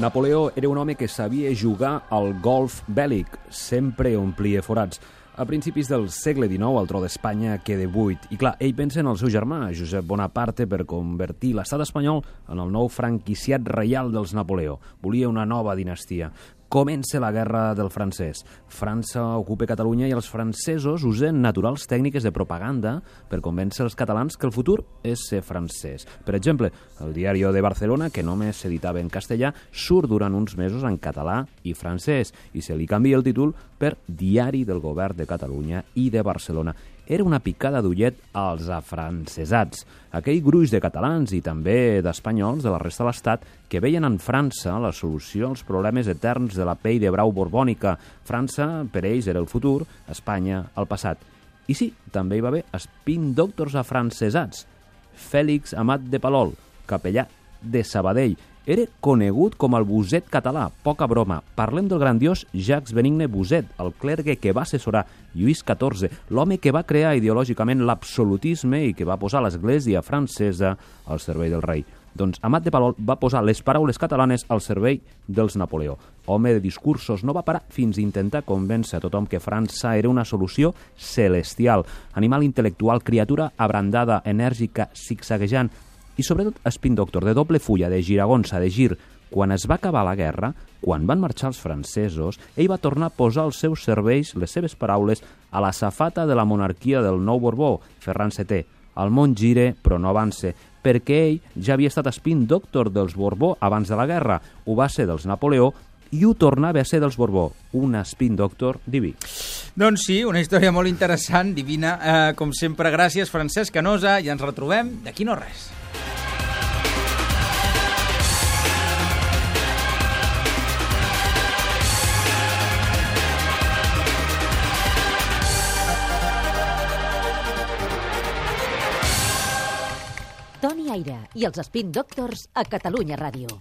Napoleó era un home que sabia jugar al golf bèl·lic, sempre omplia forats. A principis del segle XIX, el tro d'Espanya queda buit. I clar, ell pensa en el seu germà, Josep Bonaparte, per convertir l'estat espanyol en el nou franquiciat reial dels Napoleó. Volia una nova dinastia comença la guerra del francès. França ocupa Catalunya i els francesos usen naturals tècniques de propaganda per convèncer els catalans que el futur és ser francès. Per exemple, el diari de Barcelona, que només s'editava en castellà, surt durant uns mesos en català i francès i se li canvia el títol per Diari del Govern de Catalunya i de Barcelona era una picada d'ullet als afrancesats, aquell gruix de catalans i també d'espanyols de la resta de l'Estat que veien en França la solució als problemes eterns de la pell de brau borbònica. França, per ells, era el futur, Espanya, el passat. I sí, també hi va haver spin doctors afrancesats. Fèlix Amat de Palol, capellà de Sabadell, era conegut com el Buset català, poca broma. Parlem del grandiós Jacques Benigne Buset, el clergue que va assessorar Lluís XIV, l'home que va crear ideològicament l'absolutisme i que va posar l'església francesa al servei del rei. Doncs Amat de Palol va posar les paraules catalanes al servei dels Napoleó. Home de discursos, no va parar fins a intentar convèncer a tothom que França era una solució celestial. Animal intel·lectual, criatura abrandada, enèrgica, zigzaguejant, i sobretot Spin Doctor, de doble fulla, de giragonsa, de gir. Quan es va acabar la guerra, quan van marxar els francesos, ell va tornar a posar als seus serveis les seves paraules a la safata de la monarquia del nou Borbó, Ferran VII. El món gire, però no avance, perquè ell ja havia estat Spin Doctor dels Borbó abans de la guerra, ho va ser dels Napoleó i ho tornava a ser dels Borbó, un spin doctor diví. Doncs sí, una història molt interessant, divina. Eh, com sempre, gràcies, Francesc Canosa, i ens retrobem d'aquí no res. Toni Aire i els Spin Doctors a Catalunya Ràdio.